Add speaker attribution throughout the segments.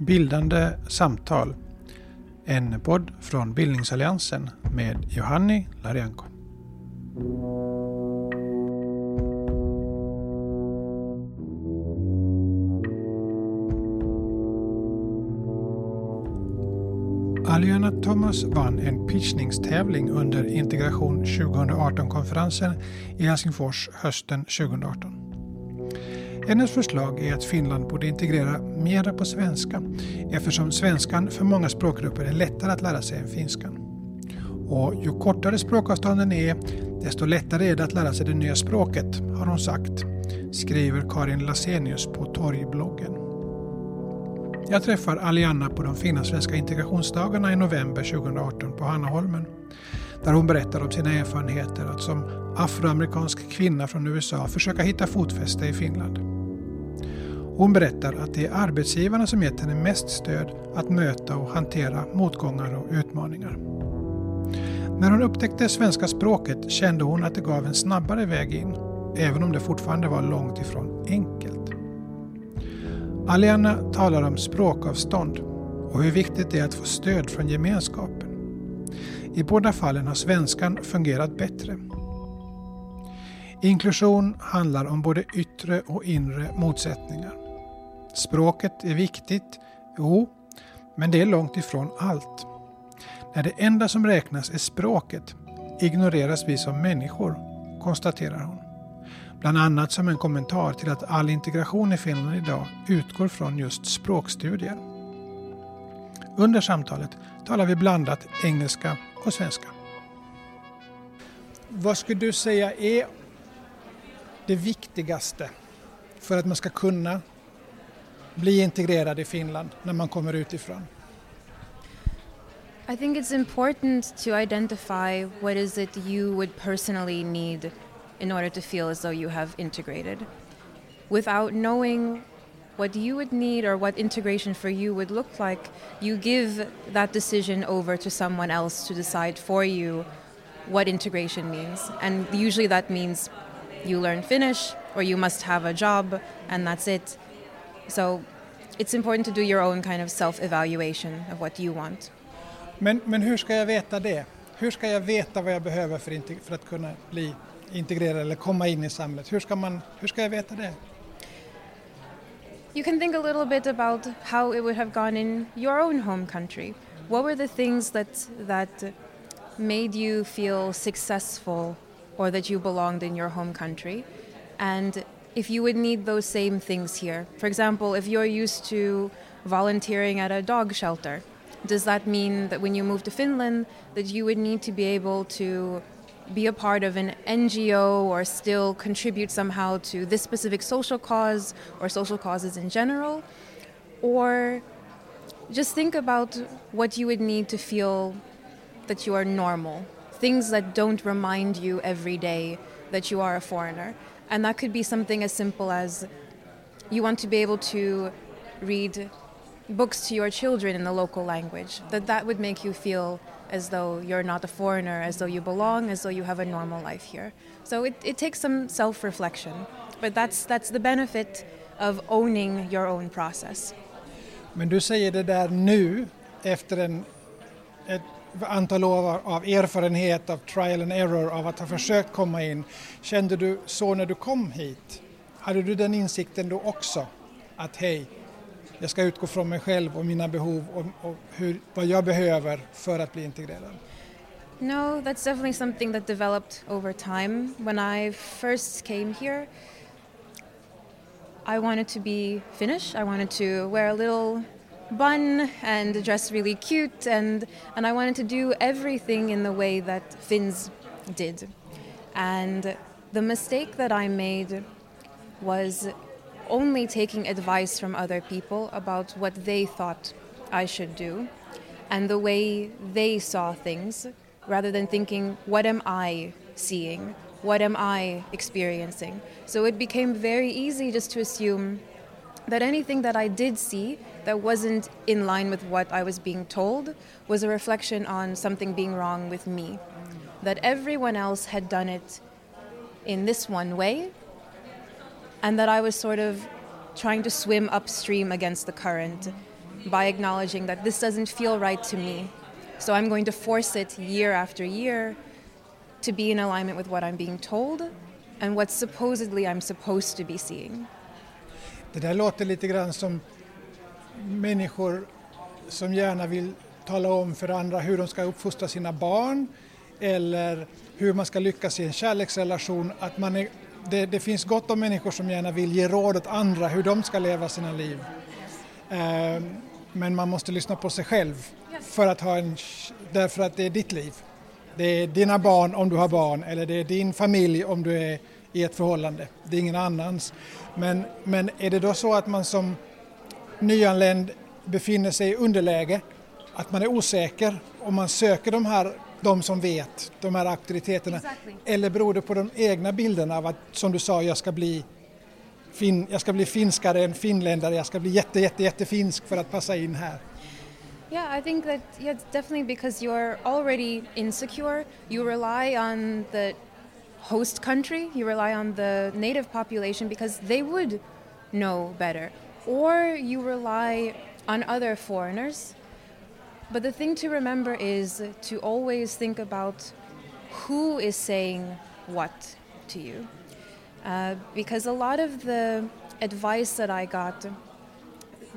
Speaker 1: Bildande samtal. En podd från Bildningsalliansen med Johanni Larianko. Aliana Thomas vann en pitchningstävling under Integration 2018-konferensen i Helsingfors hösten 2018. Hennes förslag är att Finland borde integrera mera på svenska eftersom svenskan för många språkgrupper är lättare att lära sig än finskan. Och ju kortare språkavstånden är, desto lättare är det att lära sig det nya språket, har hon sagt, skriver Karin Lasenius på Torgbloggen. Jag träffar Alianna på de finlandssvenska integrationsdagarna i november 2018 på Hannaholmen. Där hon berättar om sina erfarenheter att som afroamerikansk kvinna från USA försöka hitta fotfäste i Finland. Hon berättar att det är arbetsgivarna som gett henne mest stöd att möta och hantera motgångar och utmaningar. När hon upptäckte svenska språket kände hon att det gav en snabbare väg in, även om det fortfarande var långt ifrån enkelt. Aliana talar om språkavstånd och hur viktigt det är att få stöd från gemenskapen. I båda fallen har svenskan fungerat bättre. Inklusion handlar om både yttre och inre motsättningar. Språket är viktigt, jo, men det är långt ifrån allt. När det enda som räknas är språket ignoreras vi som människor, konstaterar hon. Bland annat som en kommentar till att all integration i Finland idag utgår från just språkstudier. Under samtalet talar vi blandat engelska och svenska. Vad skulle du säga är det viktigaste för att man ska kunna bli integrerad i Finland när man kommer utifrån?
Speaker 2: I think it's important to identify what is it you would personally need in order to feel as though you have integrated. Without knowing what you would need or what integration for you would look like, you give that decision over to someone else to decide for you what integration means. And usually that means you learn Finnish or you must have a job and that's it. So it's important to do your own kind of self evaluation of what you want.
Speaker 1: Men, men hur ska jag veta det? Hur ska jag veta vad jag behöver för, för att kunna bli integrera eller komma in i samhället? Hur ska, man, hur ska jag veta det?
Speaker 2: You can think a little bit about how it would have gone in your own home country. What were the things that that made you feel successful or that you belonged in your home country? And if you would need those same things here. For example, if you're used to volunteering at a dog shelter, does that mean that when you move to Finland that you would need to be able to be a part of an NGO or still contribute somehow to this specific social cause or social causes in general. Or just think about what you would need to feel that you are normal, things that don't remind you every day that you are a foreigner. And that could be something as simple as you want to be able to read books to your children in the local language, that that would make you feel as though you're not a foreigner, as though you belong, as though you have a normal life here. So it, it takes some self reflection, but that's, that's the benefit of owning your own process.
Speaker 1: Men du säger det där nu efter en, ett antal år av erfarenhet av trial and error av att ha försökt komma in. Kände du så när du kom hit? Hade du den insikten då också? Att hej, jag ska utgå från mig själv och mina behov och, och hur, vad jag behöver för att bli integrerad.
Speaker 2: No, that's definitely something that developed over time. When I first came here, I wanted to be Finnish. I wanted to wear a little bun and dress really cute and and I wanted to do everything in the way that Finns did. And the mistake that I made was only taking advice from other people about what they thought I should do and the way they saw things rather than thinking, what am I seeing? What am I experiencing? So it became very easy just to assume that anything that I did see that wasn't in line with what I was being told was a reflection on something being wrong with me. That everyone else had done it in this one way, and that I was sort of trying to swim upstream against the current by acknowledging that this doesn't feel right to me. So I'm going to force it year after year to be in alignment with what I'm being told and what supposedly I'm supposed to be seeing.
Speaker 1: Det där låter lite grann som människor som gärna vill tala om för andra hur de ska uppfostra sina barn eller hur man ska lyckas i en kärleksrelation. Att man är, det, det finns gott om människor som gärna vill ge råd åt andra hur de ska leva sina liv. Eh, men man måste lyssna på sig själv för att ha en, därför att det är ditt liv. Det är dina barn om du har barn eller det är din familj om du är i ett förhållande. Det är ingen annans. Men, men är det då så att man som nyanländ befinner sig i underläge, att man är osäker och man söker de här de som vet, de här auktoriteterna? Exactly. Eller beror det på de egna bilderna av att, som du sa, jag ska bli fin, jag ska bli finskare än finländare, jag ska bli jätte, jätte, jättefinsk för att passa in här?
Speaker 2: Yeah, I think that yeah, definitely because you're already insecure, you rely on the host country, you rely on the native population because they would know better, or you rely on other foreigners. But the thing to remember is to always think about who is saying what to you. Uh, because a lot of the advice that I got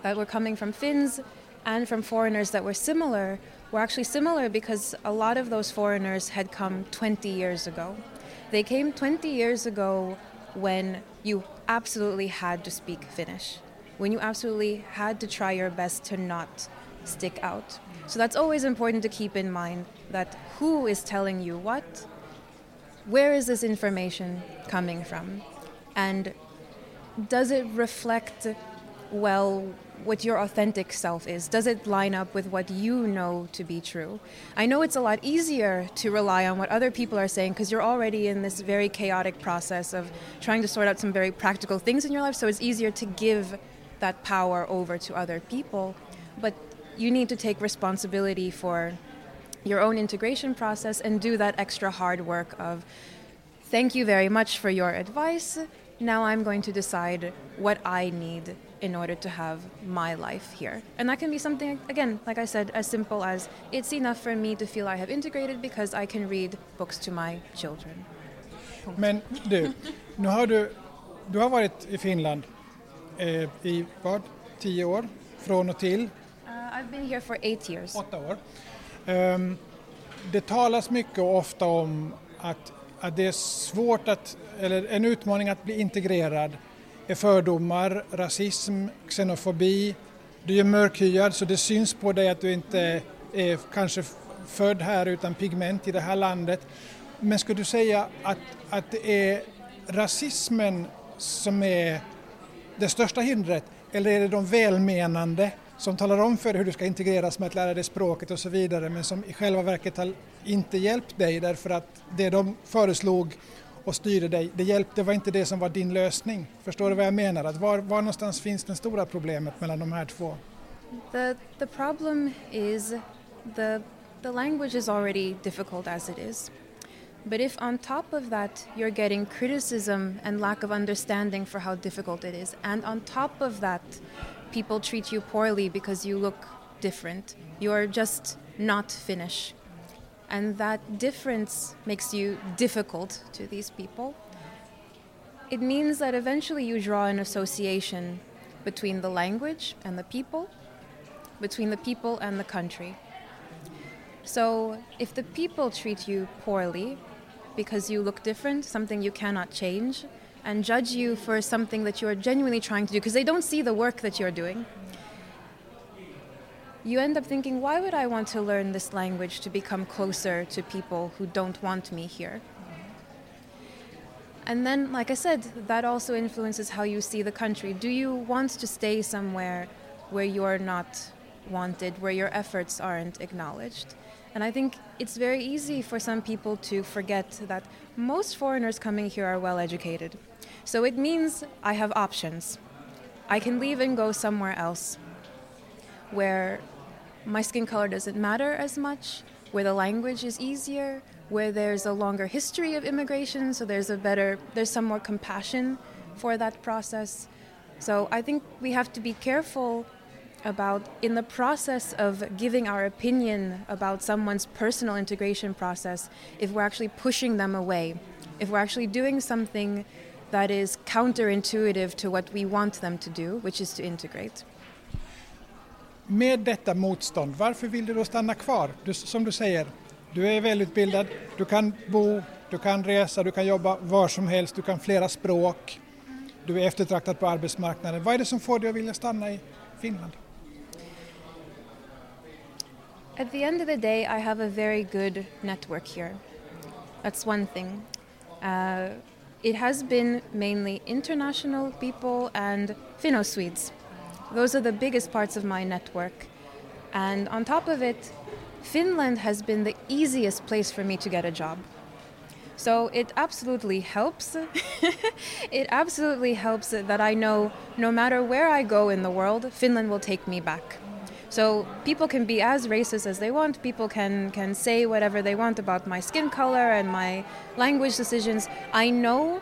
Speaker 2: that were coming from Finns and from foreigners that were similar were actually similar because a lot of those foreigners had come 20 years ago. They came 20 years ago when you absolutely had to speak Finnish, when you absolutely had to try your best to not stick out. So that's always important to keep in mind that who is telling you what, where is this information coming from, and does it reflect well what your authentic self is? Does it line up with what you know to be true? I know it's a lot easier to rely on what other people are saying because you're already in this very chaotic process of trying to sort out some very practical things in your life, so it's easier to give that power over to other people. But you need to take responsibility for your own integration process and do that extra hard work of thank you very much for your advice. Now I'm going to decide what I need in order to have my life here. And that can be something, again, like I said, as simple as it's enough for me to feel I have integrated because I can read books to my children.
Speaker 1: Men du, nu har du, du har varit i Finland eh, i vad, tio år? Från och till? Uh,
Speaker 2: I've been here for eight years.
Speaker 1: Åtta år. Um, det talas mycket och ofta om att, att det är svårt att, eller en utmaning att bli integrerad är fördomar, rasism, xenofobi. Du är mörkhyad så det syns på dig att du inte är kanske född här utan pigment i det här landet. Men skulle du säga att, att det är rasismen som är det största hindret eller är det de välmenande som talar om för dig hur du ska integreras med att lära dig språket och så vidare men som i själva verket har inte hjälpt dig därför att det de föreslog och styrde dig, det hjälpte var inte det som var din lösning. Förstår du vad jag menar? Att var, var någonstans finns det stora problemet mellan de här två?
Speaker 2: The, the problem is the, the language is already difficult as it is. But if on top of that you're getting criticism and lack of understanding for how difficult it is, and on top of that people treat you poorly because you look different, you're just not Finnish, and that difference makes you difficult to these people, it means that eventually you draw an association between the language and the people, between the people and the country. So if the people treat you poorly because you look different, something you cannot change, and judge you for something that you are genuinely trying to do, because they don't see the work that you're doing, you end up thinking, why would I want to learn this language to become closer to people who don't want me here? And then, like I said, that also influences how you see the country. Do you want to stay somewhere where you're not wanted, where your efforts aren't acknowledged? And I think it's very easy for some people to forget that most foreigners coming here are well educated. So it means I have options. I can leave and go somewhere else where my skin color doesn't matter as much, where the language is easier, where there's a longer history of immigration, so there's a better, there's some more compassion for that process. So I think we have to be careful about in the process of giving our opinion about someone's personal integration process, if we're actually pushing them away, if we're actually doing something that is counterintuitive to what we want them to do, which is to integrate.
Speaker 1: Med detta motstånd, varför vill du då stanna kvar? Du, som du säger, du är välutbildad, du kan bo, du kan resa, du kan jobba var som helst, du kan flera språk, du är eftertraktad på arbetsmarknaden. Vad är det som får dig att vilja stanna i Finland?
Speaker 2: At the end of the day, I have a very good network here. That's one thing. Uh, it has been mainly international people and Finno Swedes. Those are the biggest parts of my network. And on top of it, Finland has been the easiest place for me to get a job. So it absolutely helps. it absolutely helps that I know no matter where I go in the world, Finland will take me back. So people can be as racist as they want. People can can say whatever they want about my skin color and my language decisions. I know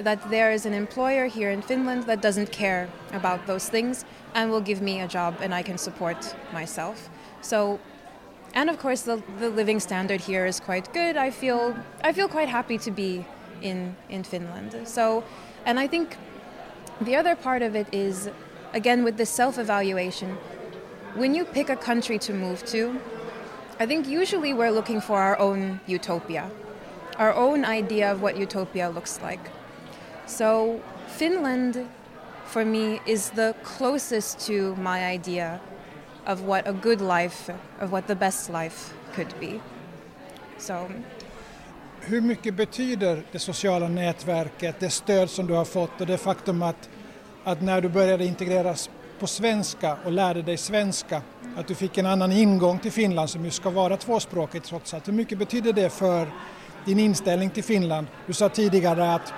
Speaker 2: that there is an employer here in Finland that doesn't care about those things and will give me a job and I can support myself. So and of course the, the living standard here is quite good. I feel I feel quite happy to be in in Finland. So and I think the other part of it is again with the self-evaluation when you pick a country to move to, I think usually we're looking for our own utopia, our own idea of what utopia looks like. So, Finland, for me, is the closest to my idea of what a good life, of what the best life could be. So,
Speaker 1: Hur mycket betyder det sociala nätverket, det stöd som du har fått och det faktum att, att när du började integreras på svenska och lärde dig svenska, att du fick en annan ingång till Finland som ju ska vara tvåspråkigt trots allt. Hur mycket betyder det för din inställning till Finland? Du sa tidigare att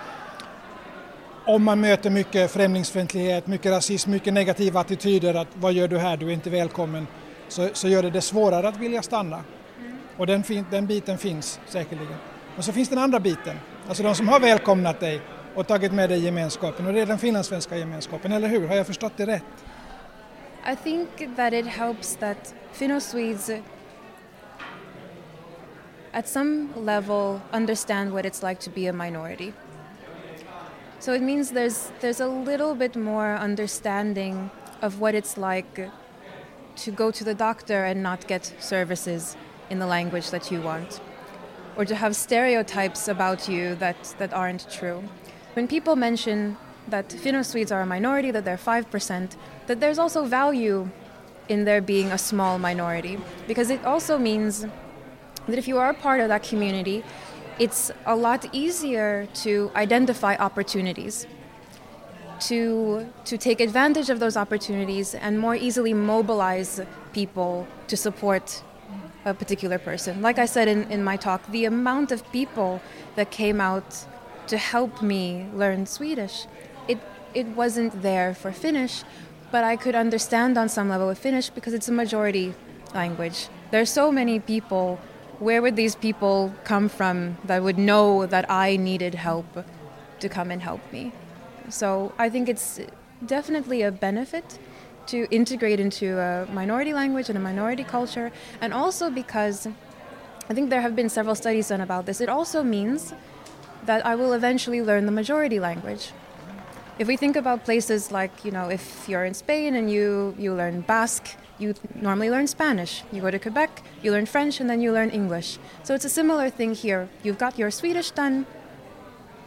Speaker 1: om man möter mycket främlingsfientlighet, mycket rasism, mycket negativa attityder, att vad gör du här, du är inte välkommen, så, så gör det det svårare att vilja stanna. Mm. Och den, den biten finns säkerligen. Och så finns den andra biten, alltså de som har välkomnat dig och tagit med dig gemenskapen och det är den finlandssvenska gemenskapen, eller hur? Har jag förstått det rätt?
Speaker 2: I think that it helps that Finno Swedes at some level understand what it's like to be a minority. So it means there's there's a little bit more understanding of what it's like to go to the doctor and not get services in the language that you want or to have stereotypes about you that, that aren't true. When people mention that Finno Swedes are a minority, that they're 5%, that there's also value in there being a small minority. Because it also means that if you are part of that community, it's a lot easier to identify opportunities, to, to take advantage of those opportunities, and more easily mobilize people to support a particular person. Like I said in, in my talk, the amount of people that came out to help me learn Swedish, it, wasn't there for Finnish, but I could understand on some level with Finnish because it's a majority language. There are so many people. Where would these people come from that would know that I needed help to come and help me? So I think it's definitely a benefit to integrate into a minority language and a minority culture, and also because I think there have been several studies done about this, it also means that I will eventually learn the majority language. If we think about places like, you know, if you're in Spain and you, you learn Basque, you normally learn Spanish. You go to Quebec, you learn French, and then you learn English. So it's a similar thing here. You've got your Swedish done,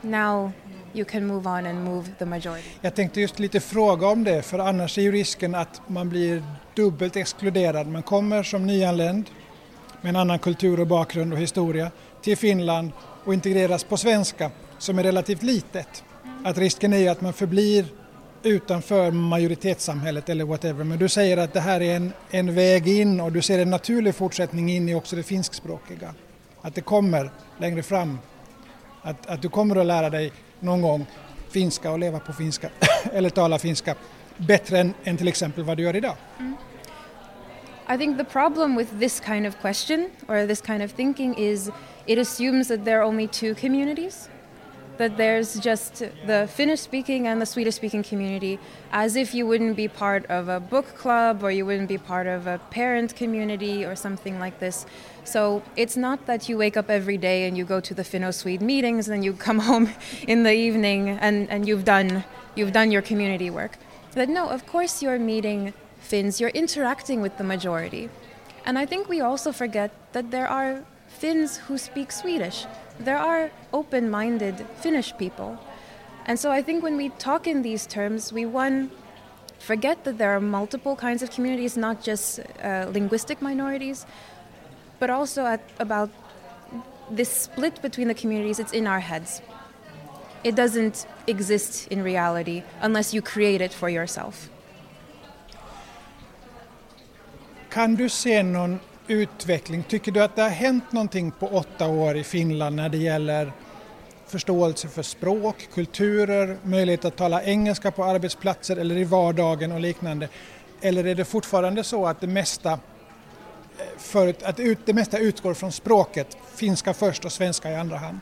Speaker 2: now you can move on and move the majority.
Speaker 1: Jag tänkte just lite fråga om det, för annars är ju risken att man blir dubbelt exkluderad. Man kommer som nyanländ med en annan kultur och bakgrund och historia till Finland och integreras på svenska som är relativt litet. Att risken är att man förblir utanför majoritetssamhället eller whatever. Men du säger att det här är en, en väg in och du ser en naturlig fortsättning in i också det finskspråkiga. Att det kommer längre fram. Att, att du kommer att lära dig någon gång finska och leva på finska eller tala finska bättre än, än till exempel vad du gör idag. Mm.
Speaker 2: I think the problem with this kind of question or this kind of thinking is it assumes that there are only two communities. That there's just the Finnish speaking and the Swedish speaking community as if you wouldn't be part of a book club or you wouldn't be part of a parent community or something like this. So it's not that you wake up every day and you go to the Finno Swede meetings and then you come home in the evening and, and you've done you've done your community work. But no, of course you're meeting Finns, you're interacting with the majority. And I think we also forget that there are Finns who speak Swedish there are open minded Finnish people. And so I think when we talk in these terms, we one forget that there are multiple kinds of communities, not just uh, linguistic minorities, but also at, about this split between the communities, it's in our heads. It doesn't exist in reality unless you create it for yourself.
Speaker 1: Kan du se någon utveckling? Tycker du att det har hänt någonting på åtta år i Finland när det gäller förståelse för språk, kulturer, möjlighet att tala engelska på arbetsplatser eller i vardagen och liknande? Eller är det fortfarande så att det mesta, eh, förut, att ut, det mesta utgår från språket, finska först och svenska i andra hand?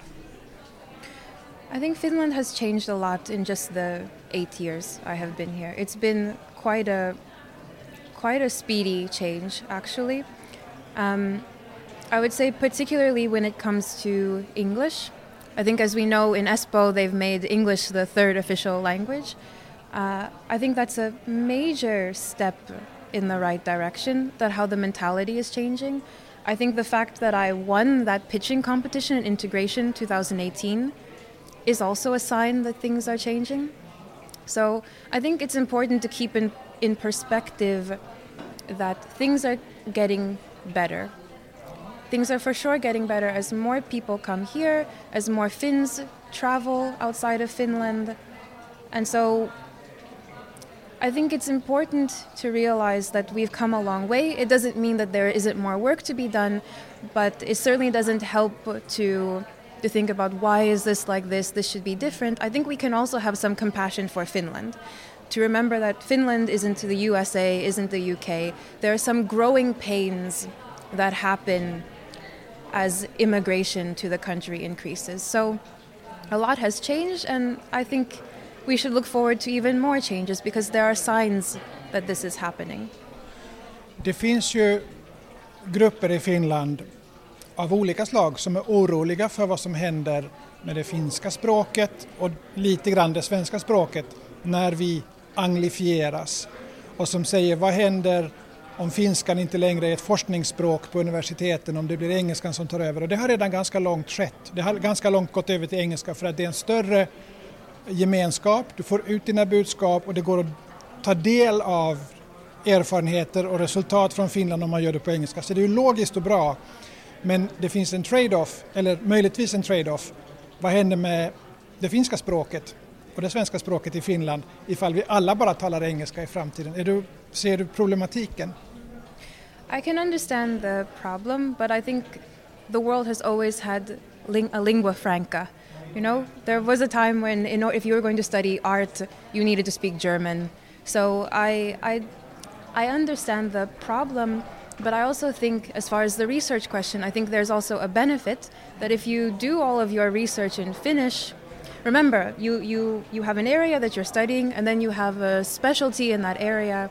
Speaker 2: I think Finland has changed a lot in just the eight years I have been here. It's been quite a quite a speedy change actually. Um, I would say, particularly when it comes to English. I think, as we know, in Espoo, they've made English the third official language. Uh, I think that's a major step in the right direction, that how the mentality is changing. I think the fact that I won that pitching competition in integration 2018 is also a sign that things are changing. So I think it's important to keep in, in perspective that things are getting better. Things are for sure getting better as more people come here, as more Finns travel outside of Finland. And so I think it's important to realize that we've come a long way. It doesn't mean that there isn't more work to be done, but it certainly doesn't help to to think about why is this like this, this should be different. I think we can also have some compassion for Finland to remember that Finland isn't the USA, isn't the UK. There are some growing pains that happen as immigration to the country increases. So a lot has changed, and I think we should look forward to even more changes because there are signs that this is happening.
Speaker 1: Det finns ju grupper i Finland av olika slag som är oroliga för vad som händer med det finska språket och lite grann det svenska språket när vi anglifieras och som säger vad händer om finskan inte längre är ett forskningsspråk på universiteten, om det blir engelskan som tar över. Och det har redan ganska långt skett. Det har ganska långt gått över till engelska för att det är en större gemenskap, du får ut dina budskap och det går att ta del av erfarenheter och resultat från Finland om man gör det på engelska. Så det är ju logiskt och bra. Men det finns en trade-off, eller möjligtvis en trade-off. Vad händer med det finska språket? På det svenska språket i Finland ifall vi alla bara talar engelska i framtiden? Är du, ser du problematiken?
Speaker 2: I can understand the problem, but I think the world has always had ling a lingua franca. You know, there was a time when, in, know, if you were going to study art, you needed to speak German. So I, I, I understand the problem, but I also think, as far as the research question, I think there's also a benefit that if you do all of your research in Finnish, remember you, you, you have an area that you're studying and then you have a specialty in that area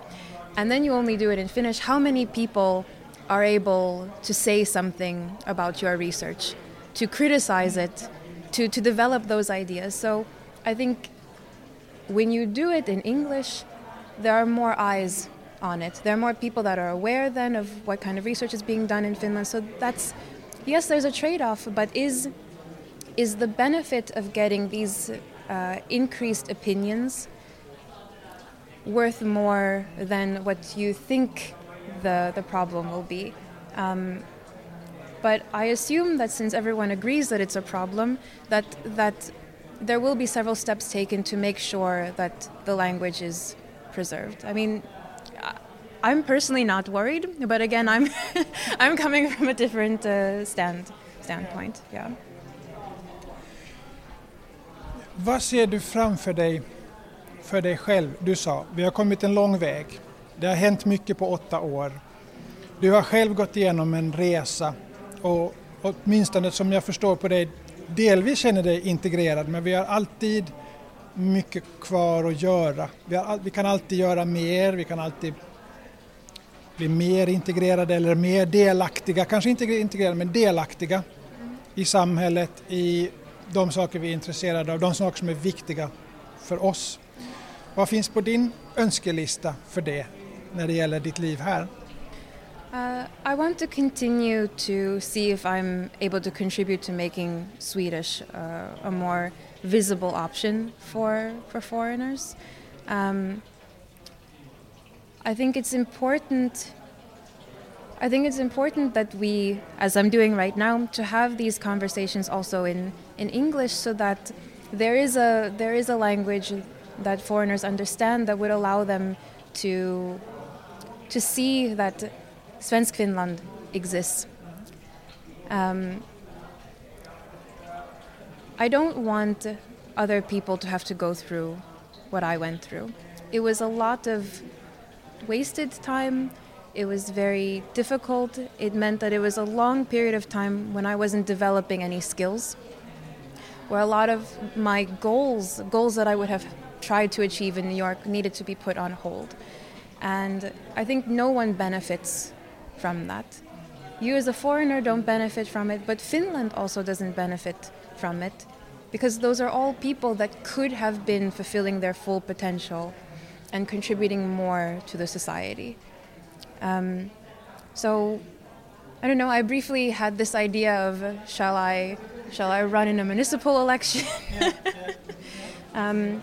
Speaker 2: and then you only do it in Finnish. How many people are able to say something about your research, to criticize it, to, to develop those ideas? So I think when you do it in English, there are more eyes on it. There are more people that are aware then of what kind of research is being done in Finland. So that's, yes, there's a trade off, but is is the benefit of getting these uh, increased opinions worth more than what you think the, the problem will be? Um, but I assume that since everyone agrees that it's a problem, that, that there will be several steps taken to make sure that the language is preserved. I mean, I'm personally not worried, but again, I'm I'm coming from a different uh, stand standpoint. Yeah.
Speaker 1: Vad ser du framför dig för dig själv? Du sa, vi har kommit en lång väg. Det har hänt mycket på åtta år. Du har själv gått igenom en resa och åtminstone som jag förstår på dig, delvis känner dig integrerad men vi har alltid mycket kvar att göra. Vi, har, vi kan alltid göra mer, vi kan alltid bli mer integrerade eller mer delaktiga, kanske inte integrerade men delaktiga i samhället, i de saker vi är intresserade av, de saker som är viktiga för oss. Vad finns på din önskelista för det när det gäller ditt liv här?
Speaker 2: Uh, I want to continue to see if I'm able to contribute to making Swedish uh, a more visible option for for foreigners. Um, I think it's important. I think it's important that we, as I'm doing right now, to have these conversations also in, in English, so that there is a there is a language that foreigners understand that would allow them to to see that Svensk Finland exists. Um, I don't want other people to have to go through what I went through. It was a lot of wasted time. It was very difficult. It meant that it was a long period of time when I wasn't developing any skills. Where a lot of my goals, goals that I would have tried to achieve in New York, needed to be put on hold. And I think no one benefits from that. You, as a foreigner, don't benefit from it, but Finland also doesn't benefit from it because those are all people that could have been fulfilling their full potential and contributing more to the society. Um, so, I don't know. I briefly had this idea of uh, shall I shall I run in a municipal election? um,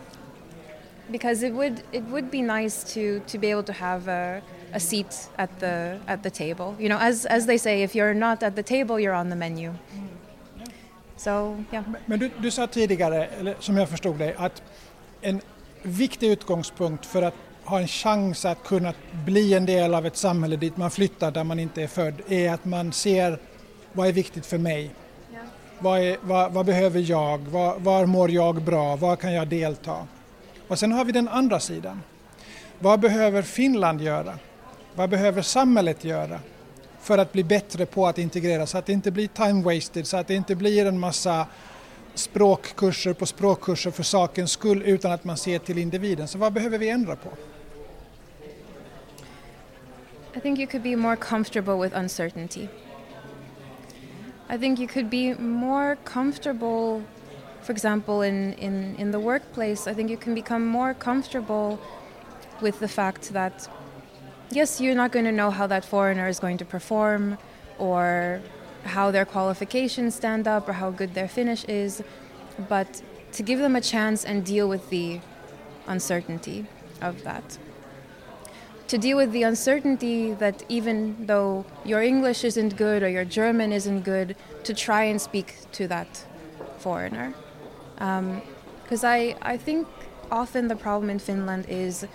Speaker 2: because it would it would be nice to to be able to have a, a seat at the at the table. You know, as as they say, if you're not at the table, you're on the menu. So, yeah.
Speaker 1: Men du, du sa tidigare, eller som jag förstod dig, att en viktig utgångspunkt för att ha en chans att kunna bli en del av ett samhälle dit man flyttar där man inte är född är att man ser vad är viktigt för mig? Ja. Vad, är, vad, vad, behöver jag? Var, var mår jag bra? Var kan jag delta? Och sen har vi den andra sidan. Vad behöver Finland göra? Vad behöver samhället göra för att bli bättre på att integrera så att det inte blir time wasted, så att det inte blir en massa språkkurser på språkkurser för sakens skull utan att man ser till individen. Så vad behöver vi ändra på?
Speaker 2: I think you could be more comfortable with uncertainty. I think you could be more comfortable, for example, in, in, in the workplace. I think you can become more comfortable with the fact that, yes, you're not going to know how that foreigner is going to perform or how their qualifications stand up or how good their Finnish is, but to give them a chance and deal with the uncertainty of that to deal with the uncertainty that even though your English isn't good or your German isn't good, to try and speak to that foreigner. Because um, I, I think often the problem in Finland is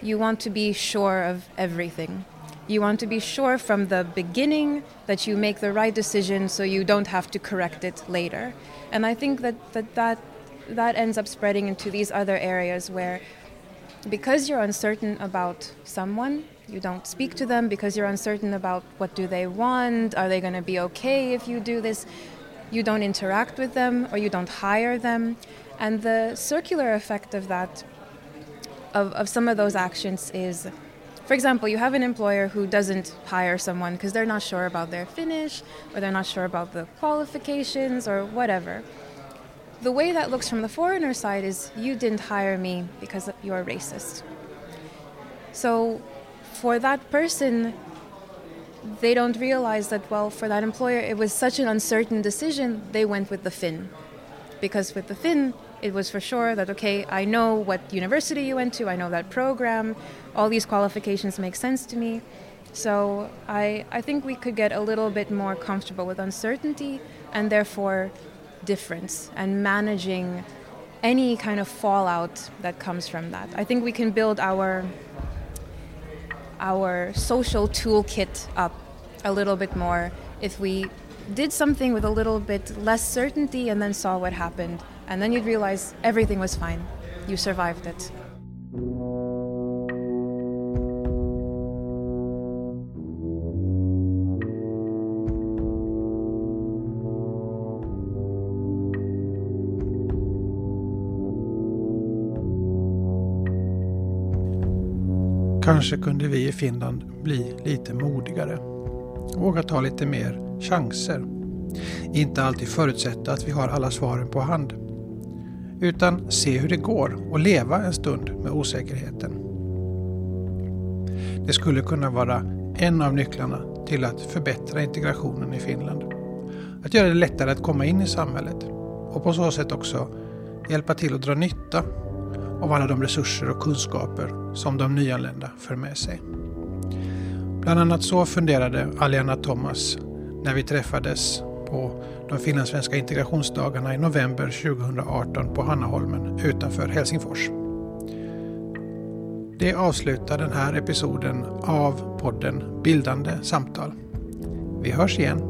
Speaker 2: you want to be sure of everything. You want to be sure from the beginning that you make the right decision so you don't have to correct it later. And I think that that, that, that ends up spreading into these other areas where because you're uncertain about someone you don't speak to them. Because you're uncertain about what do they want are they going to be okay if you do this you don't interact with them or you don't hire them. And the circular effect of that of, of some of those actions is for example you have an employer who doesn't hire someone because they're not sure about their Finnish or they're not sure about the qualifications or whatever the way that looks from the foreigner side is you didn't hire me because you're racist. So for that person, they don't realize that, well, for that employer, it was such an uncertain decision, they went with the Finn. Because with the Finn, it was for sure that, okay, I know what university you went to, I know that program, all these qualifications make sense to me. So I, I think we could get a little bit more comfortable with uncertainty and therefore difference and managing any kind of fallout that comes from that. I think we can build our our social toolkit up a little bit more if we did something with a little bit less certainty and then saw what happened and then you'd realize everything was fine. You survived it.
Speaker 1: Kanske kunde vi i Finland bli lite modigare. Våga ta lite mer chanser. Inte alltid förutsätta att vi har alla svaren på hand. Utan se hur det går och leva en stund med osäkerheten. Det skulle kunna vara en av nycklarna till att förbättra integrationen i Finland. Att göra det lättare att komma in i samhället och på så sätt också hjälpa till att dra nytta av alla de resurser och kunskaper som de nyanlända för med sig. Bland annat så funderade Aliana Thomas när vi träffades på de finlandssvenska integrationsdagarna i november 2018 på Hannaholmen utanför Helsingfors. Det avslutar den här episoden av podden Bildande samtal. Vi hörs igen